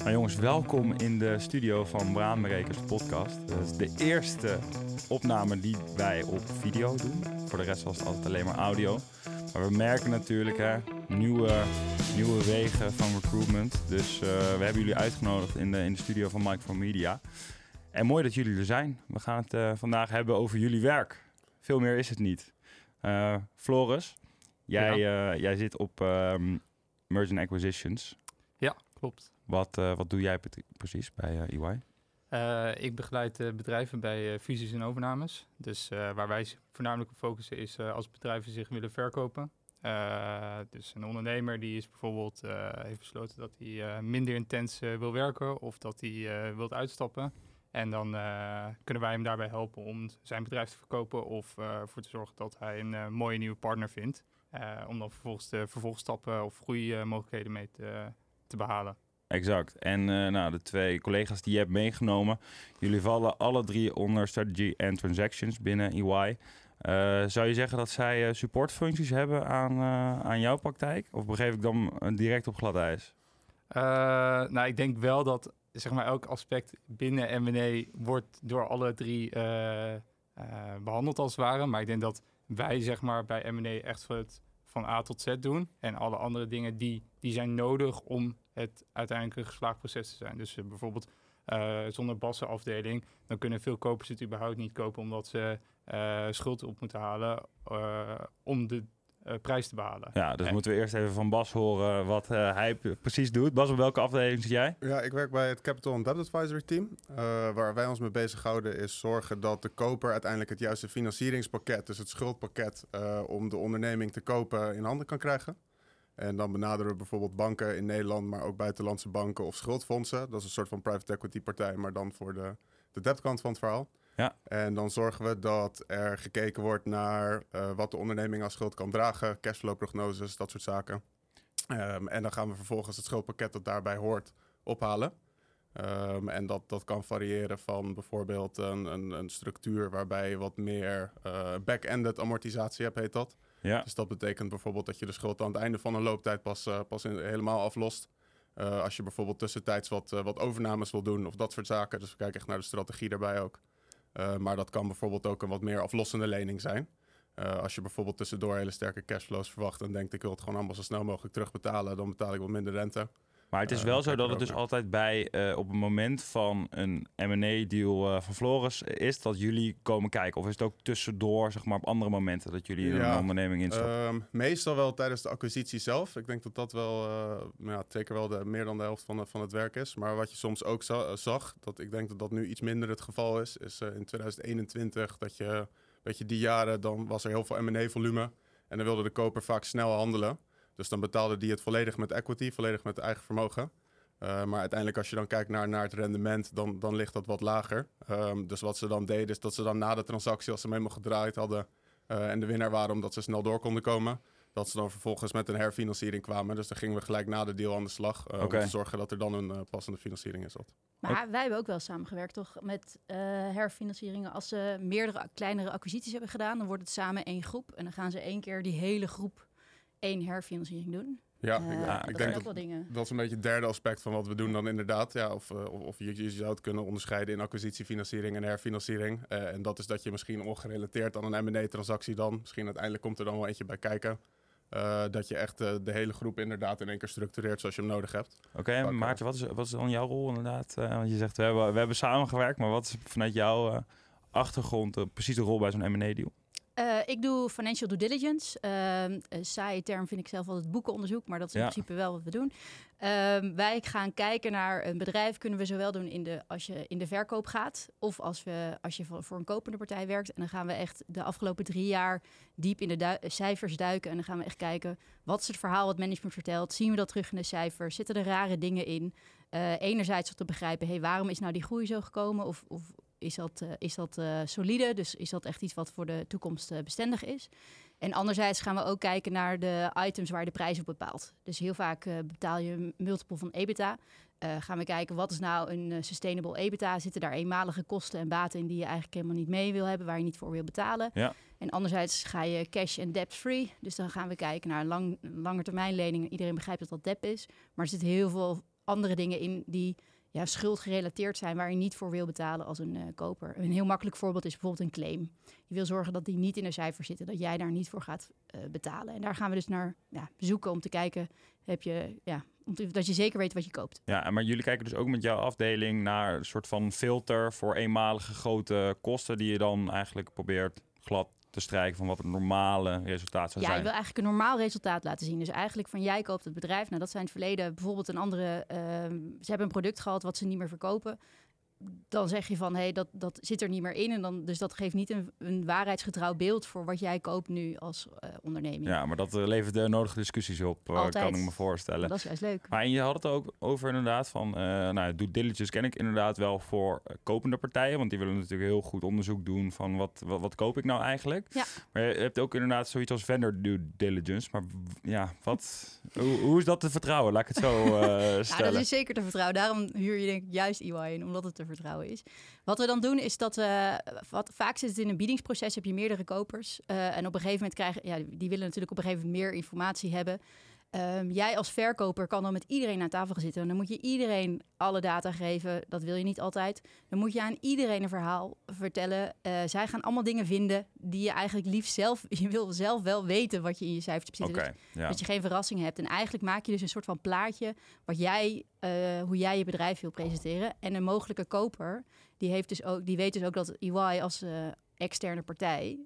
Nou jongens, welkom in de studio van Braanberekers podcast. Dat is de eerste opname die wij op video doen. Voor de rest was het altijd alleen maar audio. Maar we merken natuurlijk hè, nieuwe, nieuwe wegen van recruitment. Dus eh, we hebben jullie uitgenodigd in de, in de studio van Mike for Media. En mooi dat jullie er zijn. We gaan het uh, vandaag hebben over jullie werk. Veel meer is het niet. Uh, Floris, jij, ja. jij zit op um, Merge Acquisitions. Ja, klopt. Wat, uh, wat doe jij precies bij uh, EY? Uh, ik begeleid bedrijven bij fusies en overnames. Dus waar wij voornamelijk op focussen is als bedrijven zich willen verkopen. dus een ondernemer die is bijvoorbeeld heeft besloten dat hij minder intens wil werken of dat hij wil uitstappen. En dan kunnen wij hem daarbij helpen om zijn bedrijf te verkopen of ervoor te zorgen dat hij een mooie nieuwe partner vindt. om dan vervolgens de vervolgstappen of groeimogelijkheden mee te, te behalen. Exact. En uh, nou, de twee collega's die je hebt meegenomen, jullie vallen alle drie onder strategy en transactions binnen EY. Uh, zou je zeggen dat zij uh, supportfuncties hebben aan, aan jouw praktijk? Of begreep ik dan direct op glad ijs? nou, ik denk wel dat zeg maar, elk aspect binnen M&A wordt door alle drie behandeld als het ware. Maar ik denk dat wij zeg maar, bij M&A echt van A tot Z doen. En alle andere dingen die, die zijn nodig om het uiteindelijk een geslaagd proces te zijn. Dus uh, bijvoorbeeld uh, zonder bassenafdeling, dan kunnen veel kopers het überhaupt niet kopen omdat ze uh, schuld op moeten halen om de prijs te behalen. Ja, dus moeten we eerst even van Bas horen wat hij precies doet. Bas, op welke afdeling zit jij? Ja, ik werk bij het Capital and Debt Advisory Team. waar wij ons mee bezighouden is zorgen dat de koper uiteindelijk het juiste financieringspakket, dus het schuldpakket, om de onderneming te kopen in handen kan krijgen. En dan benaderen we bijvoorbeeld banken in Nederland, maar ook buitenlandse banken of schuldfondsen. Dat is een soort van private equity partij, maar dan voor de, de debtkant van het verhaal. Ja. En dan zorgen we dat er gekeken wordt naar uh, wat de onderneming als schuld kan dragen, cashflow-prognoses, dat soort zaken. Um, en dan gaan we vervolgens het schuldpakket dat daarbij hoort ophalen. Um, en dat, dat kan variëren van bijvoorbeeld een, een, een structuur waarbij je wat meer uh, back-ended amortisatie hebt, heet dat. Ja. Dus dat betekent bijvoorbeeld dat je de schuld aan het einde van een looptijd pas, uh, pas helemaal aflost. Uh, als je bijvoorbeeld tussentijds wat, uh, wat overnames wil doen of dat soort zaken. Dus we kijken echt naar de strategie daarbij ook. maar dat kan bijvoorbeeld ook een wat meer aflossende lening zijn. als je bijvoorbeeld tussendoor hele sterke cashflows verwacht en denkt ik wil het gewoon allemaal zo snel mogelijk terugbetalen, dan betaal ik wat minder rente. Maar het is wel zo dat het dus altijd bij uh, op het moment van een M&A-deal uh, van Floris is dat jullie komen kijken. Of is het ook tussendoor, zeg maar, op andere momenten dat jullie in ja, een onderneming instappen? Um, meestal wel tijdens de acquisitie zelf. Ik denk dat dat wel, uh, ja, zeker wel de, meer dan de helft van, van het werk is. Maar wat je soms ook za zag, dat ik denk dat dat nu iets minder het geval is, is in 2021 dat je, weet je, die jaren dan was er heel veel M&A-volume en dan wilde de koper vaak snel handelen. Dus dan betaalde die het volledig met equity, volledig met eigen vermogen. Uh, maar uiteindelijk als je dan kijkt naar, naar het rendement, dan, dan ligt dat wat lager. Um, dus wat ze dan deden is dat ze dan na de transactie, als ze hem helemaal gedraaid hadden uh, en de winnaar waren omdat ze snel door konden komen, dat ze dan vervolgens met een herfinanciering kwamen. Dus dan gingen we gelijk na de deal aan de slag uh, okay. om te zorgen dat er dan een passende financiering in zat. Maar wij hebben ook wel samengewerkt toch met herfinancieringen. Als ze meerdere kleinere acquisities hebben gedaan, dan wordt het samen één groep. En dan gaan ze één keer die hele groep één herfinanciering doen. Ja, uh, ja ik denk dat, dat is een beetje het derde aspect van wat we doen dan inderdaad. Ja, of, uh, of je, je zou het kunnen onderscheiden in acquisitiefinanciering en herfinanciering. Uh, en dat is dat je misschien ongerelateerd aan een M&A-transactie dan, misschien uiteindelijk komt er dan wel eentje bij kijken. dat je echt de hele groep inderdaad in één keer structureert zoals je hem nodig hebt. Oké, okay, Maarten, wat is, wat is dan jouw rol inderdaad? want je zegt, we hebben, we hebben samengewerkt, maar wat is vanuit jouw achtergrond precies de rol bij zo'n M&A-deal? Uh, ik doe financial due diligence. Uh, een saaie term vind ik zelf altijd boekenonderzoek, maar dat is in ja. principe wel wat we doen. Uh, wij gaan kijken naar een bedrijf, kunnen we zowel doen in de, als je in de verkoop gaat, of als, we, als je voor een kopende partij werkt. En dan gaan we echt de afgelopen drie jaar diep in de du cijfers duiken. En dan gaan we echt kijken, wat is het verhaal wat management vertelt? Zien we dat terug in de cijfers? Zitten er rare dingen in? Uh, enerzijds om te begrijpen, hey, waarom is nou die groei zo gekomen? Of, of is dat, uh, is dat uh, solide? Dus is dat echt iets wat voor de toekomst uh, bestendig is? En anderzijds gaan we ook kijken naar de items waar de prijs op bepaalt. Dus heel vaak betaal je een multiple van EBITDA. gaan we kijken wat is nou een sustainable EBITDA? Zitten daar eenmalige kosten en baten in die je eigenlijk helemaal niet mee wil hebben, waar je niet voor wil betalen? Ja. En anderzijds ga je cash en debt free. Dus dan gaan we kijken naar lang, langetermijnleningen. Iedereen begrijpt dat dat debt is. Maar er zit heel veel andere dingen in die ja, schuldgerelateerd zijn waar je niet voor wil betalen als een uh, koper. Een heel makkelijk voorbeeld is bijvoorbeeld een claim. Je wil zorgen dat die niet in de cijfers zitten, dat jij daar niet voor gaat uh, betalen. En daar gaan we dus naar ja, zoeken om te kijken, heb je, ja, om dat je zeker weet wat je koopt. Ja, maar jullie kijken dus ook met jouw afdeling naar een soort van filter voor eenmalige grote kosten die je dan eigenlijk probeert glad te strijken van wat het normale resultaat zou ja, zijn. Ja, je wil eigenlijk een normaal resultaat laten zien. Dus eigenlijk van jij koopt het bedrijf. Nou, dat zijn het verleden bijvoorbeeld een andere... Uh, ze hebben een product gehad wat ze niet meer verkopen dan zeg je van hé, hey, dat, dat zit er niet meer in. En dan, dus dat geeft niet een, een waarheidsgetrouw beeld voor wat jij koopt nu als uh, onderneming. Ja, maar dat uh, levert de nodige discussies op, uh, kan ik me voorstellen. Dat is juist leuk. Maar en je had het ook over inderdaad van, nou, due diligence ken ik inderdaad wel voor kopende partijen. Want die willen natuurlijk heel goed onderzoek doen van wat, wat, wat, koop ik nou eigenlijk. Ja. Maar je hebt ook inderdaad zoiets als vendor due diligence. Maar ja, wat, hoe, hoe, is dat te vertrouwen? Laat ik het zo stellen. Ja, dat is zeker te vertrouwen. Daarom huur je denk ik juist EY in, omdat het te vertrouwen is. Wat we dan doen is dat we, wat, vaak zit het in een biedingsproces, heb je meerdere kopers. Uh, en op een gegeven moment krijgen, ja, die willen natuurlijk op een gegeven moment meer informatie hebben. Um, jij als verkoper kan dan met iedereen aan tafel gaan zitten. En dan moet je iedereen alle data geven. Dat wil je niet altijd. Dan moet je aan iedereen een verhaal vertellen. Uh, zij gaan allemaal dingen vinden die je eigenlijk liefst zelf... Je wil zelf wel weten wat je in je cijfers hebt zitten. Okay, dus, ja. Dat je geen verrassingen hebt. En eigenlijk maak je dus een soort van plaatje... Wat jij, uh, hoe jij je bedrijf wil presenteren. En een mogelijke koper, die, heeft dus ook, die weet dus ook dat EY als uh, externe partij...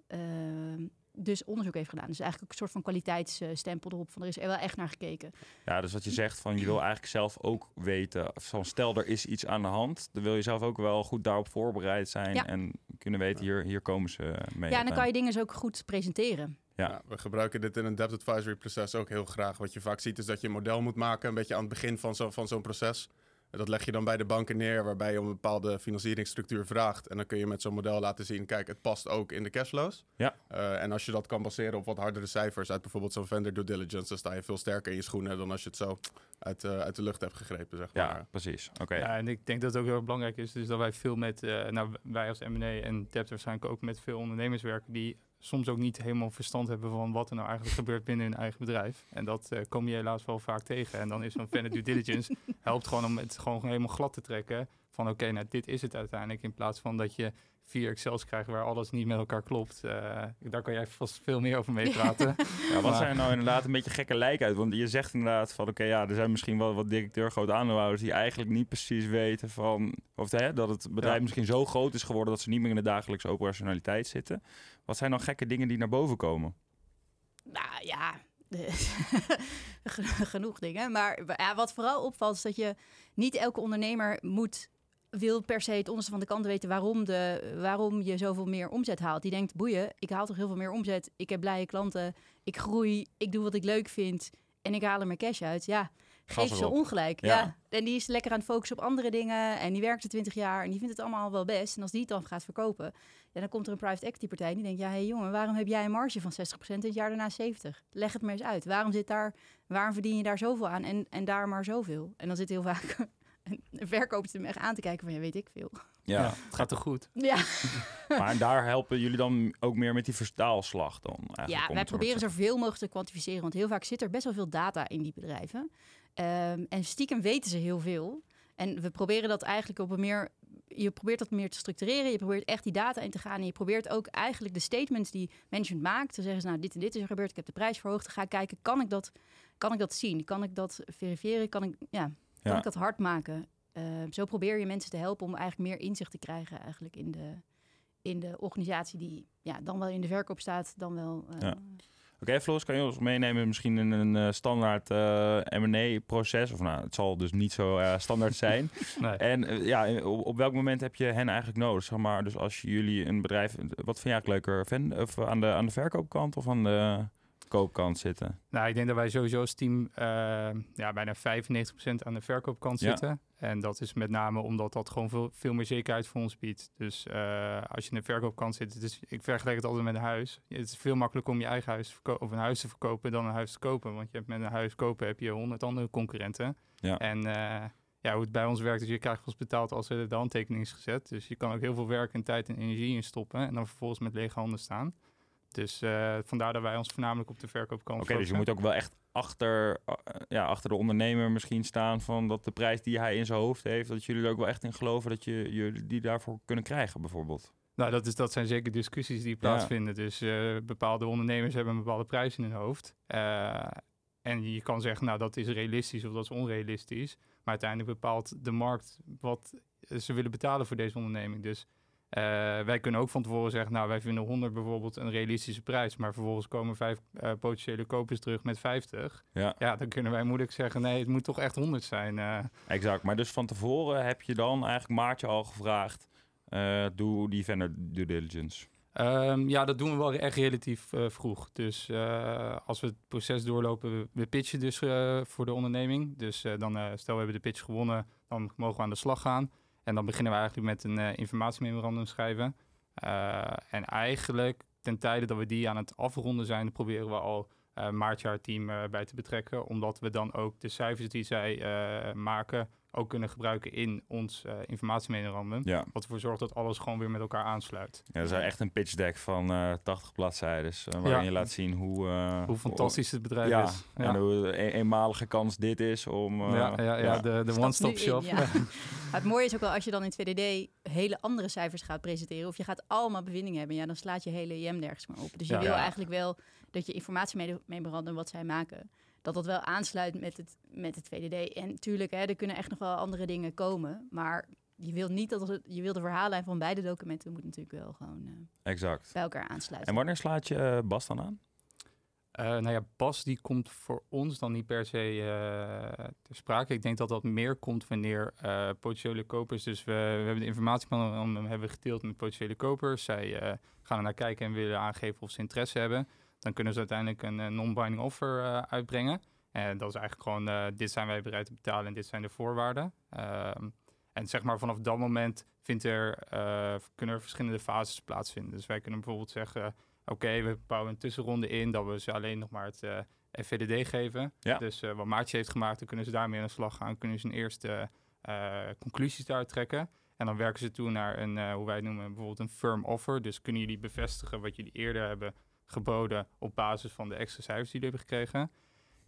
dus onderzoek heeft gedaan. Dus eigenlijk een soort van kwaliteitsstempel erop van er is er wel echt naar gekeken. Ja, dus wat je zegt van je wil eigenlijk zelf ook weten van stel er is iets aan de hand, dan wil je zelf ook wel goed daarop voorbereid zijn Ja. en kunnen weten hier, hier komen ze mee. Ja, en dan kan je dingen dus ook goed presenteren. Ja. Ja, we gebruiken dit in een debt advisory proces ook heel graag. Wat je vaak ziet is dat je een model moet maken, een beetje aan het begin van zo'n van zo'n proces. Dat leg je dan bij de banken neer, waarbij je om een bepaalde financieringsstructuur vraagt. En dan kun je met zo'n model laten zien, kijk, het past ook in de cashflows. Ja. Uh, en als je dat kan baseren op wat hardere cijfers uit bijvoorbeeld zo'n vendor due diligence, dan sta je veel sterker in je schoenen dan als je het zo uit, uh, uit de lucht hebt gegrepen, zeg maar. Ja, precies. Oké. Ja, en ik denk dat het ook heel erg belangrijk is, dus dat wij veel met, uh, nou wij als M&A en Debt waarschijnlijk ook met veel ondernemers werken die soms ook niet helemaal verstand hebben van wat er nou eigenlijk gebeurt binnen hun eigen bedrijf. En dat uh, kom je helaas wel vaak tegen. En dan is zo'n vendor due diligence helpt gewoon om het gewoon helemaal glad te trekken. Van oké, okay, nou dit is het uiteindelijk. In plaats van dat je vier Excels krijgt waar alles niet met elkaar klopt. Uh, daar kan jij vast veel meer over meepraten. ja, wat zijn nou inderdaad een beetje gekke lijken uit? Want je zegt inderdaad van oké, okay, ja, er zijn misschien wel wat directeur, grote aandeelhouders die eigenlijk niet precies weten van of hè, dat het bedrijf ja. misschien zo groot is geworden dat ze niet meer in de dagelijkse operationaliteit zitten. Wat zijn dan gekke dingen die naar boven komen? Nou ja, genoeg dingen. Maar ja, wat vooral opvalt is dat je niet elke ondernemer moet wil per se het onderste van de kant weten waarom, de, waarom je zoveel meer omzet haalt. Die denkt, boeien, ik haal toch heel veel meer omzet. Ik heb blije klanten, ik groei, ik doe wat ik leuk vind en ik haal er mijn cash uit. Ja, geef ze ongelijk. Ja. ja. En die is lekker aan het focussen op andere dingen en die werkt er 20 jaar en die vindt het allemaal wel best. En als die het dan gaat verkopen, ja, dan komt er een private equity partij en die denkt, ja, hé hey, jongen, waarom heb jij een marge van 60% en het jaar daarna 70? Leg het maar eens uit. Waarom zit daar, waarom verdien je daar zoveel aan en, en daar maar zoveel? En dan zit heel vaak een verkoper hem echt aan te kijken van, ja, weet ik veel. Ja, ja het gaat toch goed? Ja. maar daar helpen jullie dan ook meer met die vertaalslag dan? Ja, wij proberen zoveel mogelijk te kwantificeren, want heel vaak zit er best wel veel data in die bedrijven. Um, en stiekem weten ze heel veel. En we proberen dat eigenlijk op een meer je probeert dat meer te structureren. Je probeert echt die data in te gaan. En je probeert ook eigenlijk de statements die management maakt. Te zeggen ze, nou, dit en dit is er gebeurd. Ik heb de prijs verhoogd. Ga kijken, kan ik dat, kan ik dat zien? Kan ik dat verifiëren? Kan ik, ja, kan Ja. ik dat hard maken? Uh, zo probeer je mensen te helpen om eigenlijk meer inzicht te krijgen eigenlijk in de, in de organisatie die ja, dan wel in de verkoop staat, dan wel... Uh, Ja. Oké, Floris, kan je ons meenemen misschien in een eh, standaard eh, M&A-proces? Of nou, het zal dus niet zo eh, standaard zijn. Nee. En eh, ja, op, op welk moment heb je hen eigenlijk nodig? Zeg maar, dus als jullie een bedrijf... Wat vind je eigenlijk leuker? Ven, of aan, de, aan de verkoopkant of aan de koopkant zitten? Nou, ik denk dat wij sowieso als team uh, ja, bijna 95% aan de verkoopkant Ja. zitten. En dat is met name omdat dat gewoon veel, veel meer zekerheid voor ons biedt. Dus uh, als je aan de verkoopkant zit, is, ik vergelijk het altijd met een huis. Het is veel makkelijker om je eigen huis of een huis te verkopen dan een huis te kopen. Want je hebt met een huis kopen heb je honderd andere concurrenten. Ja. En uh, ja, hoe het bij ons werkt is, je krijgt pas betaald als er de handtekening is gezet. Dus je kan ook heel veel werk en tijd en energie in stoppen en dan vervolgens met lege handen staan. Dus uh, vandaar dat wij ons voornamelijk op de verkoop komen Oké, dus je moet ook wel echt achter, uh, ja, achter de ondernemer misschien staan van dat de prijs die hij in zijn hoofd heeft, dat jullie er ook wel echt in geloven dat je jullie die daarvoor kunnen krijgen bijvoorbeeld. Nou, dat, is, dat zijn zeker discussies die plaatsvinden. Dus uh, bepaalde ondernemers hebben een bepaalde prijs in hun hoofd. en je kan zeggen, nou, dat is realistisch of dat is onrealistisch. Maar uiteindelijk bepaalt de markt wat ze willen betalen voor deze onderneming. Dus uh, wij kunnen ook van tevoren zeggen, nou wij vinden 100 bijvoorbeeld een realistische prijs, maar vervolgens komen vijf uh, potentiële kopers terug met 50. Ja. ja, dan kunnen wij moeilijk zeggen, nee, het moet toch echt 100 zijn. Uh. Exact, maar dus van tevoren heb je dan eigenlijk Maartje al gevraagd, doe die vendor due diligence. Um, ja, dat doen we wel echt relatief vroeg. Dus als we het proces doorlopen, we, we pitchen dus voor de onderneming. Dus dan stel we hebben de pitch gewonnen, dan mogen we aan de slag gaan. En dan beginnen we eigenlijk met een uh, informatiememorandum schrijven. Uh, en eigenlijk ten tijde dat we die aan het afronden zijn, proberen we al uh, Maartje haar team bij te betrekken. Omdat we dan ook de cijfers die zij maken ook kunnen gebruiken in ons uh, informatiememorandum. Ja. Wat ervoor zorgt dat alles gewoon weer met elkaar aansluit. Ja, dat is echt een pitch deck van uh, 80 bladzijden. Uh, waarin ja. je laat zien hoe... Uh, hoe fantastisch het bedrijf ja, is. Ja. En hoe een eenmalige kans dit is om... ja, ja, ja, de, de one-stop shop. In, het mooie is ook wel als je dan in 2DD hele andere cijfers gaat presenteren... of je gaat allemaal bevindingen hebben... ja, dan slaat je hele IM nergens meer op. Dus je wil eigenlijk wel dat je informatiememorandum wat zij maken dat dat wel aansluit met het, met het VDD. En natuurlijk, hè, er kunnen echt nog wel andere dingen komen. Maar je wil niet dat het, je wil de verhaallijn van beide documenten moet natuurlijk wel gewoon uh, exact. bij elkaar aansluiten. En wanneer slaat je uh, Bas dan aan? Uh, nou ja, Bas die komt voor ons dan niet per se uh, ter sprake. Ik denk dat dat meer komt wanneer uh, potentiële kopers... Dus we, we hebben de informatie van hebben we gedeeld met potentiële kopers. Zij gaan er naar kijken en willen aangeven of ze interesse hebben dan kunnen ze uiteindelijk een, een non-binding offer uh, uitbrengen. En dat is eigenlijk gewoon, uh, dit zijn wij bereid te betalen en dit zijn de voorwaarden. Um, en zeg maar vanaf dat moment vindt er, uh, kunnen er verschillende fases plaatsvinden. Dus wij kunnen bijvoorbeeld zeggen, oké, okay, we bouwen een tussenronde in dat we ze alleen nog maar het FVDD geven. Ja. Dus wat Maartje heeft gemaakt, dan kunnen ze daarmee aan de slag gaan. Kunnen ze een eerste conclusies daaruit trekken. En dan werken ze toe naar een, hoe wij het noemen, bijvoorbeeld een firm offer. Dus kunnen jullie bevestigen wat jullie eerder hebben geboden op basis van de extra cijfers die jullie hebben gekregen.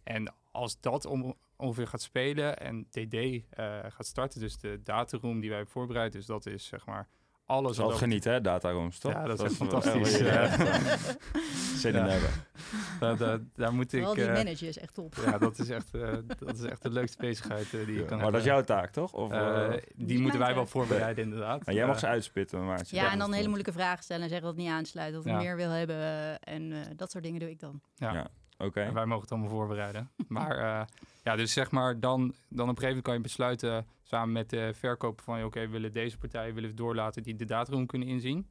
En als dat om, ongeveer gaat spelen en DD uh, gaat starten, dus de dataroom die wij hebben voorbereid, dus dat is zeg maar alles. Zal het genieten, hè, datarooms, toch? Ja, dat, dat is fantastisch. Zin in hebben. daar, daar, daar moet ik... Al die uh, manager is echt top. Ja, dat is echt, uh, dat is echt de leukste bezigheid uh, die je ja, kan Maar dat is jouw taak, toch? Of, die, die moeten wij wel voorbereiden, inderdaad. Maar jij mag ze uitspitten, maar Ja, en dan hele moeilijke vragen stellen en zeggen dat het niet aansluit, dat we Ja. meer wil hebben en dat soort dingen doe ik dan. Ja. Oké. En wij mogen het allemaal voorbereiden. maar uh, ja, dus zeg maar, dan, dan op een gegeven moment kan je besluiten samen met de verkoper van, oké, we willen deze partij willen we doorlaten die de dataroom kunnen inzien.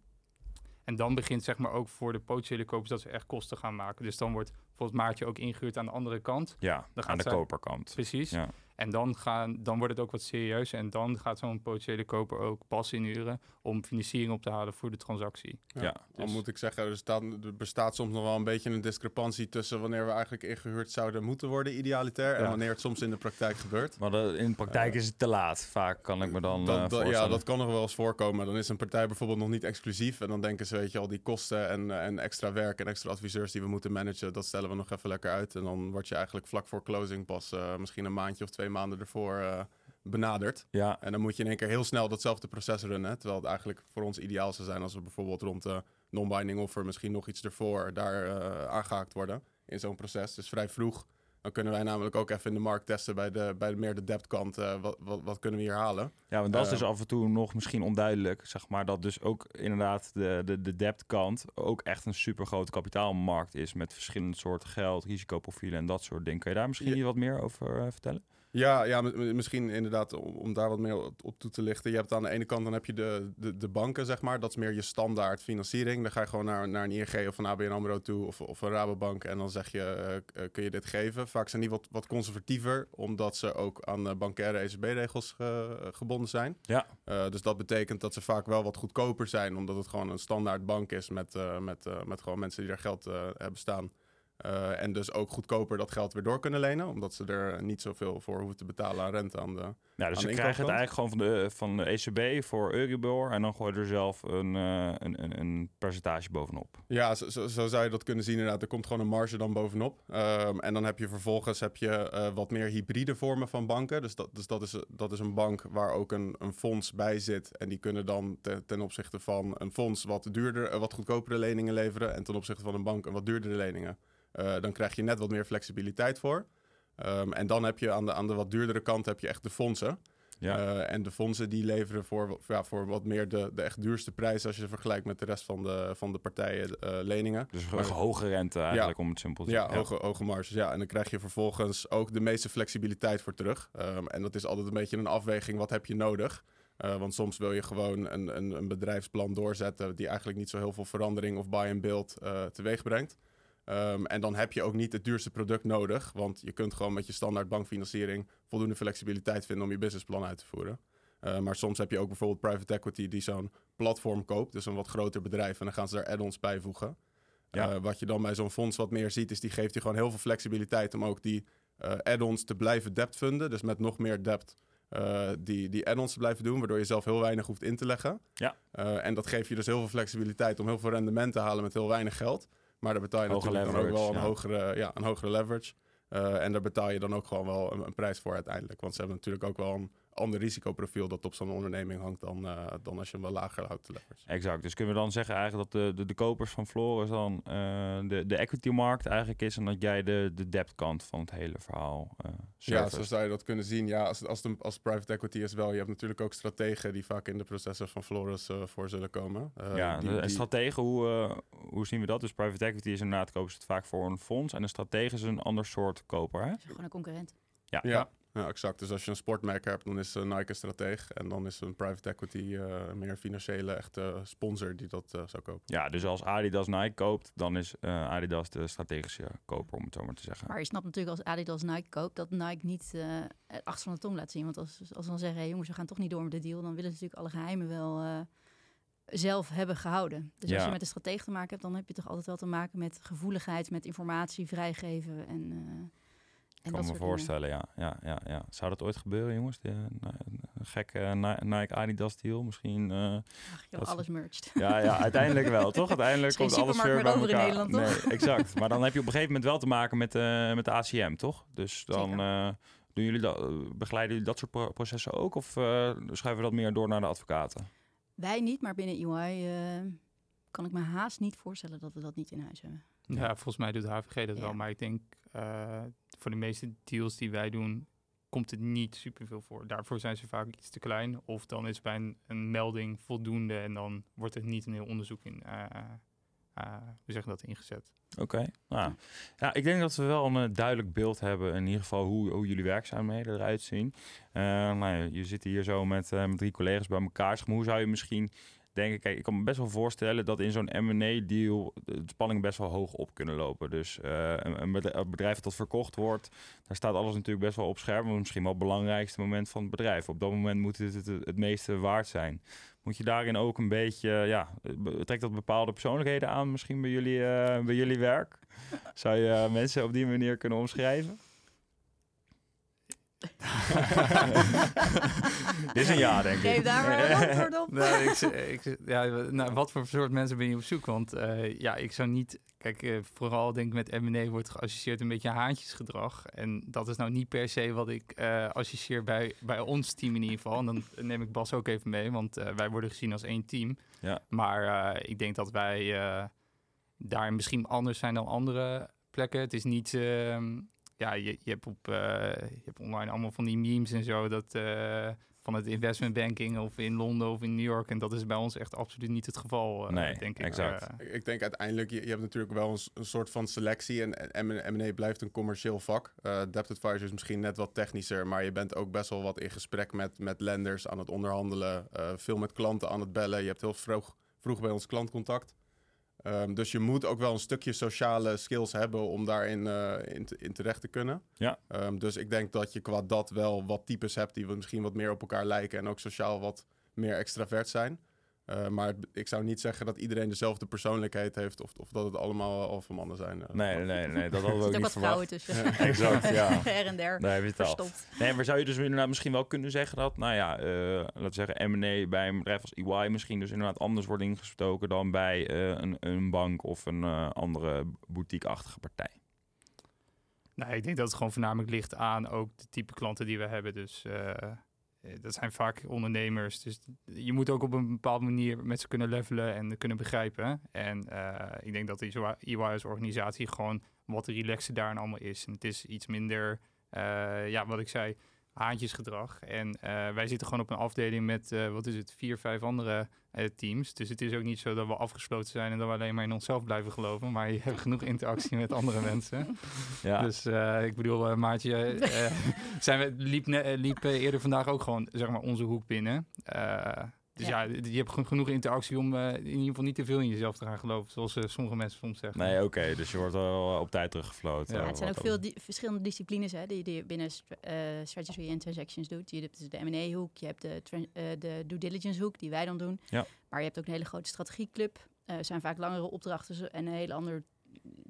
En dan begint zeg maar ook voor de potentiële kopers dat ze echt kosten gaan maken. Dus dan wordt bijvoorbeeld Maartje ook ingehuurd aan de andere kant. Ja, Dan aan de zij- koperkant. Precies. Ja. En dan, gaan, dan wordt het ook wat serieus. En dan gaat zo'n potentiële koper ook pas inhuren om financiering op te halen voor de transactie. Ja, Dan dus- moet ik zeggen, er, staat, er bestaat soms nog wel een beetje een discrepantie tussen wanneer we eigenlijk ingehuurd zouden moeten worden, idealitair, en Ja. wanneer het soms in de praktijk gebeurt. Maar in de praktijk is het te laat. Vaak kan ik me dan Dat- eh, ja, dat kan nog wel eens voorkomen. Dan is een partij bijvoorbeeld nog niet exclusief. En dan denken ze, weet je al, die kosten en, eh, en extra werk en extra adviseurs die we moeten managen, dat stellen we nog even lekker uit. En dan word je eigenlijk vlak voor closing pas eh, misschien een maandje of twee maanden ervoor eh, benaderd. Ja, En dan moet je in één keer heel snel datzelfde proces runnen. Terwijl het eigenlijk voor ons ideaal zou zijn als we bijvoorbeeld rond de non-binding offer misschien nog iets ervoor daar eh, aangehaakt worden in zo'n proces. Dus vrij vroeg. Dan kunnen wij namelijk ook even in de markt testen bij de, bij de meer de debt kant. eh, wat, wat, wat kunnen we hier halen? ja want dat is dus af en toe nog misschien onduidelijk. Zeg maar dat dus ook inderdaad de, de, de debt kant ook echt een super grote kapitaalmarkt is. Met verschillende soorten geld, risicoprofielen en dat soort dingen. Kun je daar misschien Ja. wat meer over vertellen? Ja, ja misschien inderdaad om, om daar wat meer op, op toe te lichten. Je hebt aan de ene kant dan heb je de, de, de banken, zeg maar. Dat is meer je standaard financiering. Dan ga je gewoon naar, naar een ING of een ABN AMRO toe of, of een Rabobank. En dan zeg je, eh, eh, kun je dit geven? Vaak zijn die wat, wat conservatiever, omdat ze ook aan uh, bankaire ECB-regels ge- gebonden zijn. Ja. Eh, dus dat betekent dat ze vaak wel wat goedkoper zijn, omdat het gewoon een standaard bank is met, eh, met, eh, met gewoon mensen die daar geld eh, hebben staan. Uh, en dus ook goedkoper dat geld weer door kunnen lenen, omdat ze er niet zoveel voor hoeven te betalen aan rente aan de. Ja, dus ze krijgen het eigenlijk gewoon van de, van de ECB voor Euribor en dan gooi je er zelf een, uh, een, een, een, percentage bovenop. Ja, zo, zo, zo, zou je dat kunnen zien inderdaad. Er komt gewoon een marge dan bovenop. Um, en dan heb je vervolgens heb je, uh, wat meer hybride vormen van banken. Dus, dat, dus dat, is, dat is een bank waar ook een, een fonds bij zit. En die kunnen dan te, ten opzichte van een fonds wat duurder, wat goedkopere leningen leveren. En ten opzichte van een bank een wat duurdere leningen. Uh, dan krijg je net wat meer flexibiliteit voor. Um, en dan heb je aan de, aan de wat duurdere kant heb je echt de fondsen. Ja. Uh, en de fondsen die leveren voor, ja, voor wat meer de, de echt duurste prijs als je vergelijkt met de rest van de, van de partijen uh, leningen. Dus een hoge rente eigenlijk, ja. om het simpel te zeggen. Ja, hoge, hoge marges. Ja, en dan krijg je vervolgens ook de meeste flexibiliteit voor terug. Um, en dat is altijd een beetje een afweging, wat heb je nodig? Uh, want soms wil je gewoon een, een, een, bedrijfsplan doorzetten die eigenlijk niet zo heel veel verandering of buy and build teweeg brengt. Um, en dan heb je ook niet het duurste product nodig, want je kunt gewoon met je standaard bankfinanciering voldoende flexibiliteit vinden om je businessplan uit te voeren. Uh, maar soms heb je ook bijvoorbeeld private equity die zo'n platform koopt, dus een wat groter bedrijf, en dan gaan ze daar add-ons bij voegen. Ja. Uh, wat je dan bij zo'n fonds wat meer ziet, is die geeft je gewoon heel veel flexibiliteit om ook die uh, add-ons te blijven debt funden. Dus met nog meer debt die, die add-ons te blijven doen, waardoor je zelf heel weinig hoeft in te leggen. Ja. en dat geeft je dus heel veel flexibiliteit om heel veel rendement te halen met heel weinig geld. Maar daar betaal je natuurlijk dan ook wel een, hogere, ja, een hogere leverage. Uh, en daar betaal je dan ook gewoon wel een, een, prijs voor uiteindelijk. Want ze hebben natuurlijk ook wel een ander risicoprofiel dat op zo'n onderneming hangt dan, uh, dan als je hem wel lager houdt. Exact. Dus kunnen we dan zeggen eigenlijk dat de, de, de kopers van Floris dan uh, de, de equity-markt eigenlijk is en dat jij de, de debt-kant van het hele verhaal Ja, zo zou je dat kunnen zien. Ja, als, als, de, als private equity is wel. Je hebt natuurlijk ook strategen die vaak in de processen van Floris voor zullen komen. ja, die, en die... strategen, hoe, hoe zien we dat? Dus private equity is inderdaad, kopen ze het vaak voor een fonds en een stratege is een ander soort koper, hè? Gewoon een concurrent. Ja, ja. Ja. Exact. Dus als je een sportmerk hebt, dan is uh, Nike strateeg. En dan is een private equity uh, meer financiële echte sponsor die dat uh, zou kopen. Ja, dus als Adidas Nike koopt, dan is Adidas de strategische koper, om het zo maar te zeggen. Maar je snapt natuurlijk als Adidas Nike koopt, dat Nike niet het achter van de tong laat zien. Want als, als ze dan zeggen, hey, jongens, we gaan toch niet door met de deal, dan willen ze natuurlijk alle geheimen wel zelf hebben gehouden. Dus ja. als je met een stratege te maken hebt, dan heb je toch altijd wel te maken met gevoeligheid, met informatie vrijgeven en ik kan me voorstellen, ja, ja, ja, ja. Zou dat ooit gebeuren, jongens? De, een gekke Nike Adidas deal misschien? Uh, Ach, joh, alles merged. Ja, ja, uiteindelijk wel, toch? Uiteindelijk komt alles weer bij elkaar. In Nederland, nee, exact. Maar dan heb je op een gegeven moment wel te maken met, uh, met de ACM, toch? Dus dan uh, doen jullie dat, begeleiden jullie dat soort processen ook? Of schuiven we dat meer door naar de advocaten? Wij niet, maar binnen EY kan ik me haast niet voorstellen dat we dat niet in huis hebben. Ja, volgens mij doet HVG dat wel. Maar ik denk uh, voor de meeste deals die wij doen, komt het niet superveel voor. Daarvoor zijn ze vaak iets te klein. Of dan is bij een, een melding voldoende en dan wordt er niet een heel onderzoek in. Uh, uh, we zeggen dat ingezet. Oké, okay. nou, ja, ik denk dat we wel een duidelijk beeld hebben in ieder geval hoe, hoe jullie werkzaamheden eruit zien. Uh, nou, je zit hier zo met, met drie collega's bij elkaar. Zeg maar, hoe zou je misschien denk ik, kijk, ik kan me best wel voorstellen dat in zo'n M&A-deal de spanning best wel hoog op kunnen lopen. Dus uh, een, bedrijf dat verkocht wordt, daar staat alles natuurlijk best wel op scherm. Misschien wel het belangrijkste moment van het bedrijf. Op dat moment moet het het, meeste waard zijn. Moet je daarin ook een beetje, ja, trekt dat bepaalde persoonlijkheden aan misschien bij jullie, uh, bij jullie werk? Zou je mensen op die manier kunnen omschrijven? Dit is een ja, denk ik. Geef daar maar een antwoord op. nee, ik, ik, ja, nou, wat voor soort mensen ben je op zoek? Want uh, ja, ik zou niet... Kijk, uh, vooral denk ik met M&A wordt geassocieerd een beetje haantjesgedrag. En dat is nou niet per se wat ik uh, associeer bij, bij ons team in ieder geval. En dan neem ik Bas ook even mee, want wij worden gezien als één team. Ja. Maar ik denk dat wij daar misschien anders zijn dan andere plekken. Het is niet ehm, ja, je, je, hebt op, uh, je hebt online allemaal van die memes en zo. Dat, uh, van het investment banking of in Londen of in New York. En dat is bij ons echt absoluut niet het geval, uh, nee, denk ik. Exact. ik denk uiteindelijk, je, je hebt natuurlijk wel een, een, soort van selectie. En M&A blijft een commercieel vak. debt advisor is misschien net wat technischer. Maar je bent ook best wel wat in gesprek met, met lenders aan het onderhandelen. veel met klanten aan het bellen. Je hebt heel vroeg, vroeg bij ons klantcontact. Um, dus je moet ook wel een stukje sociale skills hebben om daarin uh, in, te, in, terecht te kunnen. Ja. Um, dus ik denk dat je qua dat wel wat types hebt die misschien wat meer op elkaar lijken en ook sociaal wat meer extravert zijn. Uh, maar ik zou niet zeggen dat iedereen dezelfde persoonlijkheid heeft of, of dat het allemaal alfamannen zijn. Uh, nee, nee, nee, dat hadden we ook niet wat verwacht. tussen. Ja. exact, ja. En der. Daar heb je het al. Nee, maar zou je dus inderdaad misschien wel kunnen zeggen dat, nou ja, uh, laten we zeggen, M&A bij een bedrijf als EY misschien dus inderdaad anders wordt ingestoken dan bij een, een bank of een andere boutique-achtige partij? Nee, ik denk dat het gewoon voornamelijk ligt aan ook de type klanten die we hebben. Dus eh, dat zijn vaak ondernemers. Dus je moet ook op een bepaalde manier met ze kunnen levelen en kunnen begrijpen. En uh, ik denk dat EY als organisatie gewoon wat relaxer daar allemaal is. En het is iets minder, uh, ja, wat ik zei, haantjesgedrag. En wij zitten gewoon op een afdeling met, wat is het, vier, vijf andere teams. Dus het is ook niet zo dat we afgesloten zijn en dat we alleen maar in onszelf blijven geloven. Maar je hebt genoeg interactie met andere mensen. Ja. Dus ik bedoel, Maartje, zijn we, liep, liep eerder vandaag ook gewoon zeg maar, onze hoek binnen. Dus ja. je hebt genoeg interactie om uh, in ieder geval niet te veel in jezelf te gaan geloven, zoals uh, sommige mensen soms zeggen. Nee, oké, dus je wordt wel op tijd teruggefloten. Ja, het zijn ook veel di verschillende disciplines hè, die je binnen st uh, strategy en transactions doet. Je hebt dus de M&A-hoek, je hebt de, de due diligence-hoek, die wij dan doen. Ja. Maar je hebt ook een hele grote strategieclub. Er zijn vaak langere opdrachten en een hele ander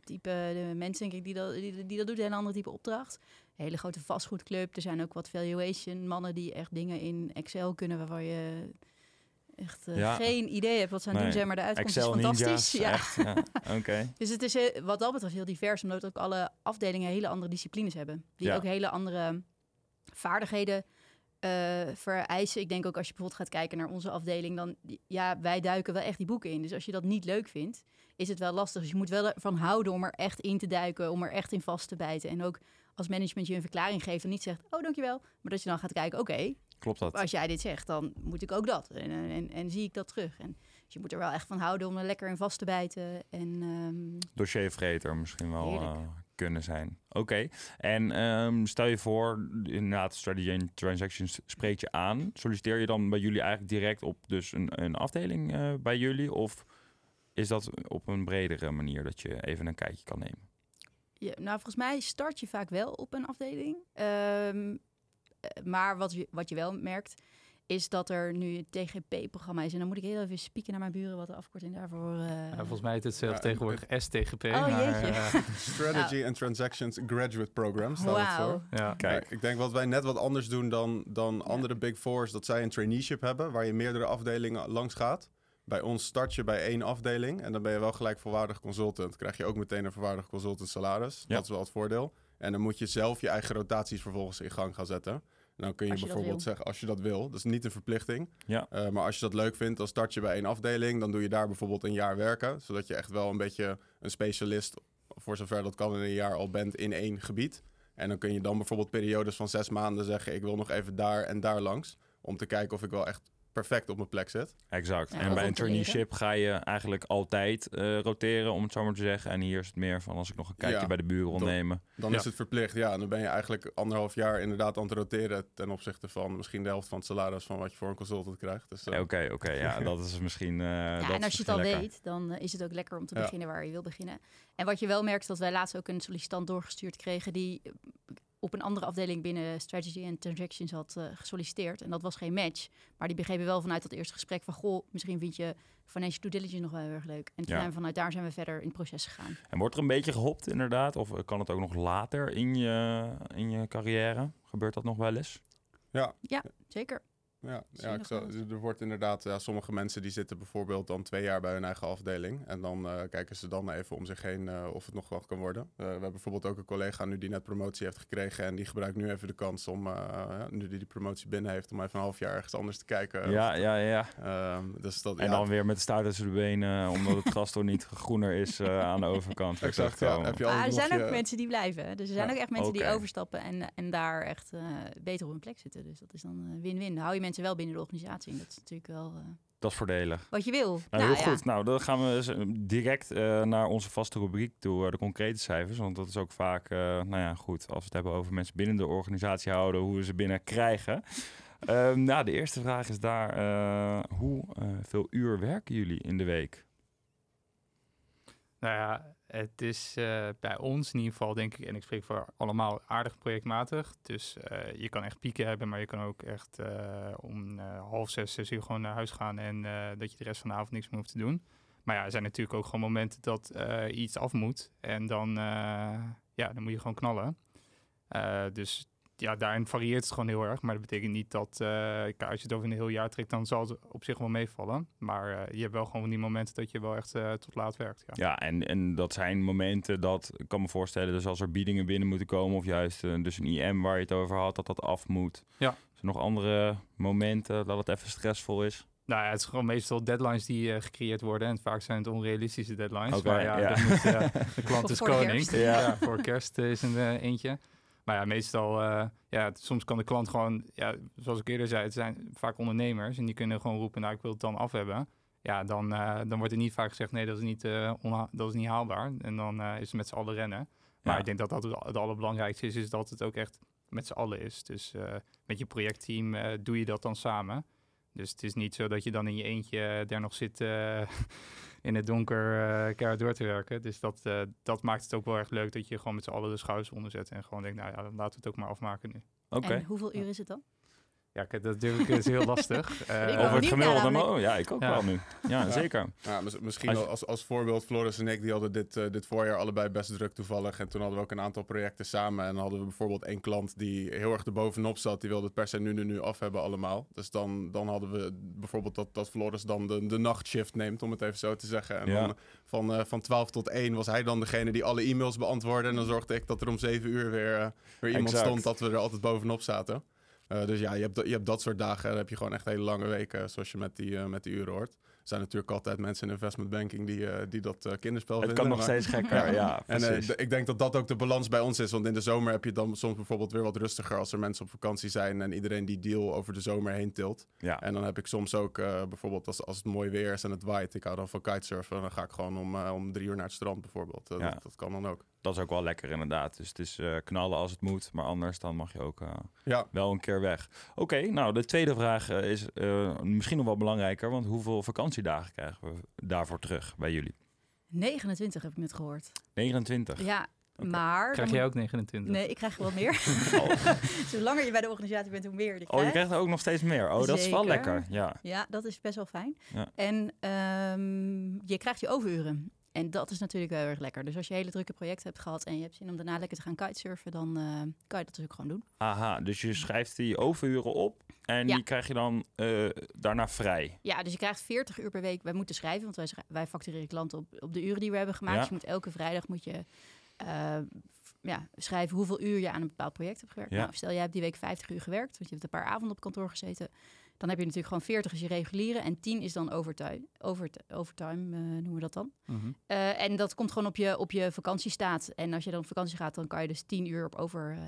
type de mensen, denk ik, die dat, die, die dat doet. Een hele andere type opdracht. Een hele grote vastgoedclub. Er zijn ook wat valuation mannen die echt dingen in Excel kunnen waarvan je echt uh, geen idee heb wat ze aan nee. doen zijn, maar de uitkomst Excel is fantastisch. ja. Echt, ja. Oké. dus het is uh, wat dat betreft heel divers, omdat ook alle afdelingen hele andere disciplines hebben. Die ja. ook hele andere vaardigheden uh, vereisen. Ik denk ook als je bijvoorbeeld gaat kijken naar onze afdeling, dan ja, wij duiken wel echt die boeken in. Dus als je dat niet leuk vindt, is het wel lastig. Dus je moet wel ervan houden om er echt in te duiken, om er echt in vast te bijten. En ook als management je een verklaring geeft en niet zegt, oh dankjewel, maar dat je dan gaat kijken, oké, Klopt dat? Als jij dit zegt, dan moet ik ook dat. En, en, en zie ik dat terug. En, dus je moet er wel echt van houden om er lekker in vast te bijten. En, um... Dossiervreter misschien wel uh, kunnen zijn. Oké. Okay. En um, stel je voor, inderdaad, strategy en transactions spreekt je aan. Solliciteer je dan bij jullie eigenlijk direct op dus een, een afdeling uh, bij jullie? Of is dat op een bredere manier dat je even een kijkje kan nemen? Ja, nou, volgens mij start je vaak wel op een afdeling. Um, maar wat je, wat je wel merkt, is dat er nu een TGP-programma is. En dan moet ik heel even spieken naar mijn buren wat de afkorting daarvoor... Uh... Ja, volgens mij is het zelf ja, tegenwoordig STGP. Oh, maar, uh... Strategy and Transactions Graduate Program staat het voor. Ja. Kijk. ik denk wat wij net wat anders doen dan, dan andere Big Fours, dat zij een traineeship hebben, waar je meerdere afdelingen langs gaat. Bij ons start je bij één afdeling en dan ben je wel gelijk volwaardig consultant. krijg je ook meteen een volwaardig consultant salaris. Dat is wel het voordeel. En dan moet je zelf je eigen rotaties vervolgens in gang gaan zetten. Dan kun je, je bijvoorbeeld zeggen, als je dat wil, dat is niet een verplichting. Ja. Uh, maar als je dat leuk vindt, dan start je bij één afdeling. Dan doe je daar bijvoorbeeld een jaar werken. Zodat je echt wel een beetje een specialist, voor zover dat kan in een jaar al bent, in één gebied. En dan kun je dan bijvoorbeeld periodes van zes maanden zeggen, ik wil nog even daar en daar langs. Om te kijken of ik wel echt perfect op mijn plek zit. Exact. en bij een traineeship ga je eigenlijk altijd uh, roteren, om het zo maar te zeggen. En hier is het meer van als ik nog een kijkje bij de buren ondernemen. Dan, dan is het verplicht, ja. En dan ben je eigenlijk anderhalf jaar inderdaad aan het roteren ten opzichte van misschien de helft van het salaris van wat je voor een consultant krijgt. Dus, uh... Oké, oké. ja, dat is misschien. Uh, ja, en als je het al weet, dan is het ook lekker om te beginnen waar je wil beginnen. En wat je wel merkt, dat wij laatst ook een sollicitant doorgestuurd kregen die op een andere afdeling binnen Strategy en Transactions had uh, gesolliciteerd. En dat was geen match. Maar die begrepen wel vanuit dat eerste gesprek van... goh, misschien vind je financial due diligence nog wel heel erg leuk. En ja. vanuit daar zijn we verder in het proces gegaan. En wordt er een beetje gehopt inderdaad? Of kan het ook nog later in je, in je carrière? Gebeurt dat nog wel eens? Ja, ja zeker. Ja, ja ik zou, er wordt inderdaad, ja, sommige mensen die zitten bijvoorbeeld dan twee jaar bij hun eigen afdeling. En dan uh, kijken ze dan even om zich heen uh, of het nog wat kan worden. Uh, we hebben bijvoorbeeld ook een collega nu die net promotie heeft gekregen. En die gebruikt nu even de kans om, nu die die promotie binnen heeft, om even een half jaar ergens anders te kijken. Ja, ja, ja. Um, dus dat, en ja. dan weer met de staart tussen de benen, omdat het gras toch niet groener is aan de overkant. exact, ja. Heb je maar er zijn ook mensen die blijven. Dus er zijn ook echt mensen okay. die overstappen en, en daar echt beter op hun plek zitten. Dus dat is dan win-win. Hou je mensen wel binnen de organisatie. Dat is natuurlijk wel. Uh, dat is voordelig. Wat je wil. Nou, nou heel ja. goed. Nou, dan gaan we direct uh, naar onze vaste rubriek toe, uh, de concrete cijfers. Want dat is ook vaak, nou ja, goed, als we het hebben over mensen binnen de organisatie houden, hoe we ze binnen krijgen. Ehm, nou, de eerste vraag is daar, hoe veel uur werken jullie in de week? Nou ja, Het is uh, bij ons in ieder geval, denk ik, en ik spreek voor allemaal aardig projectmatig. Dus uh, je kan echt pieken hebben, maar je kan ook echt uh, om half zes, zes uur gewoon naar huis gaan en dat je de rest van de avond niks meer hoeft te doen. Maar ja, er zijn natuurlijk ook gewoon momenten dat iets af moet. En dan, ja, dan moet je gewoon knallen. dus ja, daarin varieert het gewoon heel erg. Maar dat betekent niet dat uh, als je het over een heel jaar trekt, dan zal het op zich wel meevallen. Maar uh, je hebt wel gewoon die momenten dat je wel echt uh, tot laat werkt. Ja, ja en, en dat zijn momenten dat, ik kan me voorstellen, dus als er biedingen binnen moeten komen, of juist dus een IM waar je het over had, dat dat af moet. Ja. er nog andere momenten dat het even stressvol is? Nou ja, het is gewoon meestal deadlines die gecreëerd worden. En vaak zijn het onrealistische deadlines. Okay, maar ja, ja. Moet, de klant is koning. Kerst. Ja. ja. voor kerst is een eentje. Maar ja, meestal, uh, ja, soms kan de klant gewoon, ja, zoals ik eerder zei, het zijn vaak ondernemers en die kunnen gewoon roepen, nou, ik wil het dan af hebben. Ja, dan, uh, dan wordt er niet vaak gezegd, nee, dat is niet, uh, dat is niet haalbaar. En dan is het met z'n allen rennen. Maar ja. ik denk dat dat het allerbelangrijkste is, is dat het ook echt met z'n allen is. Dus met je projectteam doe je dat dan samen. Dus het is niet zo dat je dan in je eentje daar nog zit in het donker uh, keihard door te werken. Dus dat, uh, dat maakt het ook wel erg leuk dat je gewoon met z'n allen de schouders onderzet en gewoon denkt, nou ja, dan laten we het ook maar afmaken nu. Oké. En hoeveel uur is het dan? Ja, kijk, dat durf ik, is heel lastig. Uh, over het gemiddelde mo ja, ik ook ja. wel nu. Ja, ja. zeker. Ja, misschien als, als, als voorbeeld, Floris en ik, die hadden dit, uh, dit voorjaar allebei best druk toevallig. En toen hadden we ook een aantal projecten samen. En dan hadden we bijvoorbeeld één klant die heel erg erbovenop zat. Die wilde het per se nu, nu, nu af hebben allemaal. Dus dan, dan hadden we bijvoorbeeld dat, dat Floris dan de, de nachtshift neemt, om het even zo te zeggen. En dan van, uh, van 12 tot 1 was hij dan degene die alle e-mails beantwoordde. En dan zorgde ik dat er om 7 uur weer, weer iemand exact. stond dat we er altijd bovenop zaten. Uh, dus ja, je hebt, je hebt dat soort dagen. Dan heb je gewoon echt hele lange weken, zoals je met die, uh, met die uren hoort. Er zijn natuurlijk altijd mensen in investment banking die, uh, die dat kinderspel het vinden. Het kan nog steeds gekker, ja. En ik denk dat dat ook de balans bij ons is. Want in de zomer heb je dan soms bijvoorbeeld weer wat rustiger als er mensen op vakantie zijn en iedereen die deal over de zomer heen tilt. Ja. En dan heb ik soms ook bijvoorbeeld als, als het mooi weer is en het waait. Ik hou dan van kitesurfen. Dan ga ik gewoon om, om drie uur naar het strand bijvoorbeeld. Ja. Dat, dat kan dan ook. Dat is ook wel lekker inderdaad. Dus het is uh, knallen als het moet. Maar anders dan mag je ook uh, ja. wel een keer weg. Oké, okay, nou de tweede vraag uh, is misschien nog wel belangrijker. Want hoeveel vakantiedagen krijgen we daarvoor terug bij jullie? 29 heb ik net gehoord. 29? Ja, okay. maar... Krijg jij ook 29? Nee, ik krijg wel meer. oh. Hoe langer je bij de organisatie bent, hoe meer je krijgt. Oh, je krijgt er ook nog steeds meer. Oh, dat is wel lekker. Ja, ja dat is best wel fijn. Ja. En um, je krijgt je overuren. En dat is natuurlijk wel heel erg lekker. Dus als je hele drukke projecten hebt gehad en je hebt zin om daarna lekker te gaan kitesurfen, dan uh, kan je dat dus ook gewoon doen. Aha, dus je schrijft die overuren op en Ja. die krijg je dan eh, daarna vrij. Ja, dus je krijgt 40 uur per week. Wij moeten schrijven, want wij, wij factureren klanten op, op de uren die we hebben gemaakt. Ja. Dus je moet elke vrijdag moet je eh, ja, schrijven hoeveel uur je aan een bepaald project hebt gewerkt. Ja. Nou, stel, jij hebt die week 50 uur gewerkt, want je hebt een paar avonden op kantoor gezeten. Dan heb je natuurlijk gewoon 40 is je reguliere en 10 is dan overtime. Overt overtime eh, noemen we dat dan. Mhm. Eh, en dat komt gewoon op je, op je vakantiestaat. En als je dan op vakantie gaat, dan kan je dus 10 uur op over, eh,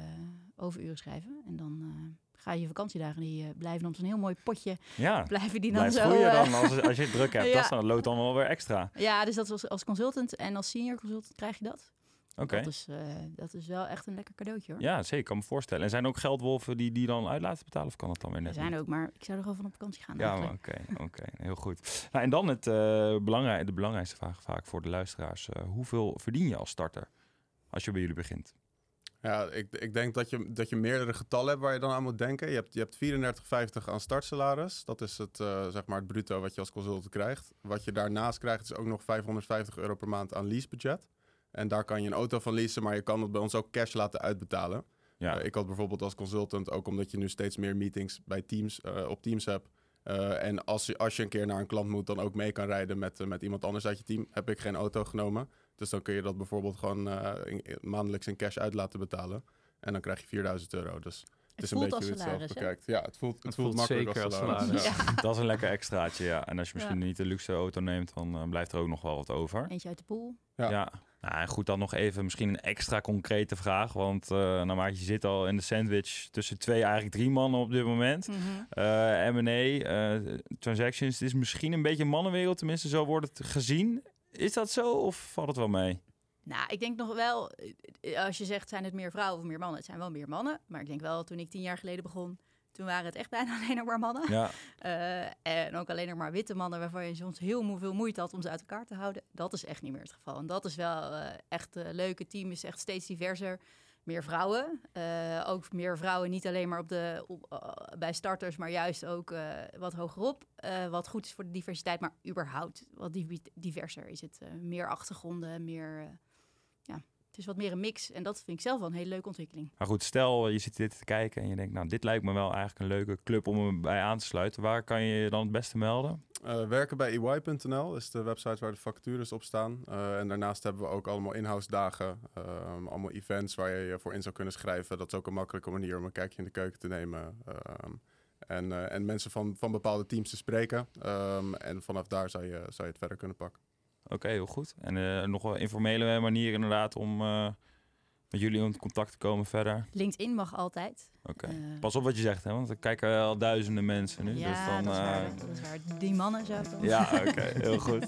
overuren schrijven. En dan ga je je vakantiedagen, die blijven dan op zo'n heel mooi potje, Ja, blijven die dan zo... dan als, als je het druk hebt. Ja. Dat, dan, loopt dan wel weer extra. ja, dus dat als, als consultant en als senior consultant krijg je dat. Oké. Dat, is, eh, dat is wel echt een lekker cadeautje hoor. Ja, zeker. kan me voorstellen. En zijn er ook geldwolven die die dan uit laten betalen? Of kan dat dan weer Er net zijn niet? ook, maar ik zou er gewoon van op vakantie gaan. Ja, oké, oké, heel goed. Nou, en dan het, eh, belangrij de belangrijkste vraag vaak voor de luisteraars. Eh, hoeveel verdien je als starter als je bij jullie begint? Ja, ik, ik denk dat je, dat je meerdere getallen hebt waar je dan aan moet denken. Je hebt, je hebt 34,50 aan startsalaris. Dat is het, eh, zeg maar het bruto wat je als consultant krijgt. Wat je daarnaast krijgt is ook nog 550 euro per maand aan leasebudget. En daar kan je een auto van leasen, maar je kan het bij ons ook cash laten uitbetalen. Ja, Eh, ik had bijvoorbeeld als consultant, ook omdat je nu steeds meer meetings bij teams, eh, op teams hebt. eh, en als je, als je een keer naar een klant moet, dan ook mee kan rijden met, met iemand anders uit je team, heb ik geen auto genomen. Dus dan kun je dat bijvoorbeeld gewoon eh, in- maandelijks in cash uit laten betalen. En dan krijg je 4000 euro. Dus het, is een beetje hoe je het bekijkt. Ja, het voelt, het Het voelt, voelt makkelijk zeker als als salaris. salaris. Ja. Ja. dat is een lekker extraatje, ja. En als je misschien niet de luxe auto neemt, dan blijft er ook nog wel wat over. Eentje uit de pool. Ja. Nou, en goed, dan nog even misschien een extra concrete vraag. Want nou, maar je zit al in de sandwich tussen twee, eigenlijk drie mannen op dit moment. Mhm. Eh M&A, eh, transactions, het is misschien een beetje een mannenwereld. Tenminste, zo wordt het gezien. Is dat zo of valt het wel mee? Nou, ik denk nog wel, als je zegt zijn het meer vrouwen of meer mannen, het zijn wel meer mannen. Maar ik denk wel, toen ik tien jaar geleden begon, Toen waren het echt bijna alleen nog maar mannen. Ja, Eh, en ook alleen nog maar witte mannen waarvan je soms heel veel moeite had om ze uit elkaar te houden. Dat is echt niet meer het geval. En dat is wel eh, echt een leuke team, is echt steeds diverser. Meer vrouwen. Eh, ook meer vrouwen, niet alleen maar op de, op, eh, bij starters, maar juist ook eh, wat hogerop. Eh, wat goed is voor de diversiteit, maar überhaupt wat diverser is het. eh, meer achtergronden, meer. Eh, is wat meer een mix. En dat vind ik zelf wel een hele leuke ontwikkeling. maar goed, stel je zit dit te kijken en je denkt, nou, dit lijkt me wel eigenlijk een leuke club om erbij aan te sluiten. Waar kan je je dan het beste melden? Eh, werken bij EY.nl is de website waar de vacatures op staan. Eh, en daarnaast hebben we ook allemaal in-house dagen, ehm, allemaal events waar je je voor in zou kunnen schrijven. Dat is ook een makkelijke manier om een kijkje in de keuken te nemen. ehm, en, eh, en mensen van, van bepaalde teams te spreken. Ehm, en vanaf daar zou je, zou je het verder kunnen pakken. Oké, heel goed. En eh, nog wel informele manier inderdaad om eh, met jullie in contact te komen verder. LinkedIn mag altijd. Oké. Eh, Pas op wat je zegt, hè, want er kijken al duizenden mensen nu. ja, dus dan, dat, is eh, waar, dat is waar. Die mannen zou dan. Ja, oké, heel goed.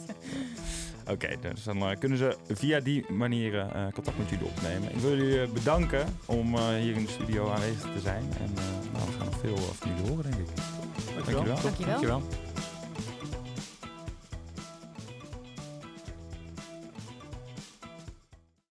Oké, dus dan kunnen ze via die manieren eh, contact met jullie opnemen. Ik wil jullie bedanken om eh, hier in de studio aanwezig te zijn. En eh, nou, we gaan nog veel van jullie horen, denk ik. Dankjewel. Dankjewel. Dankjewel.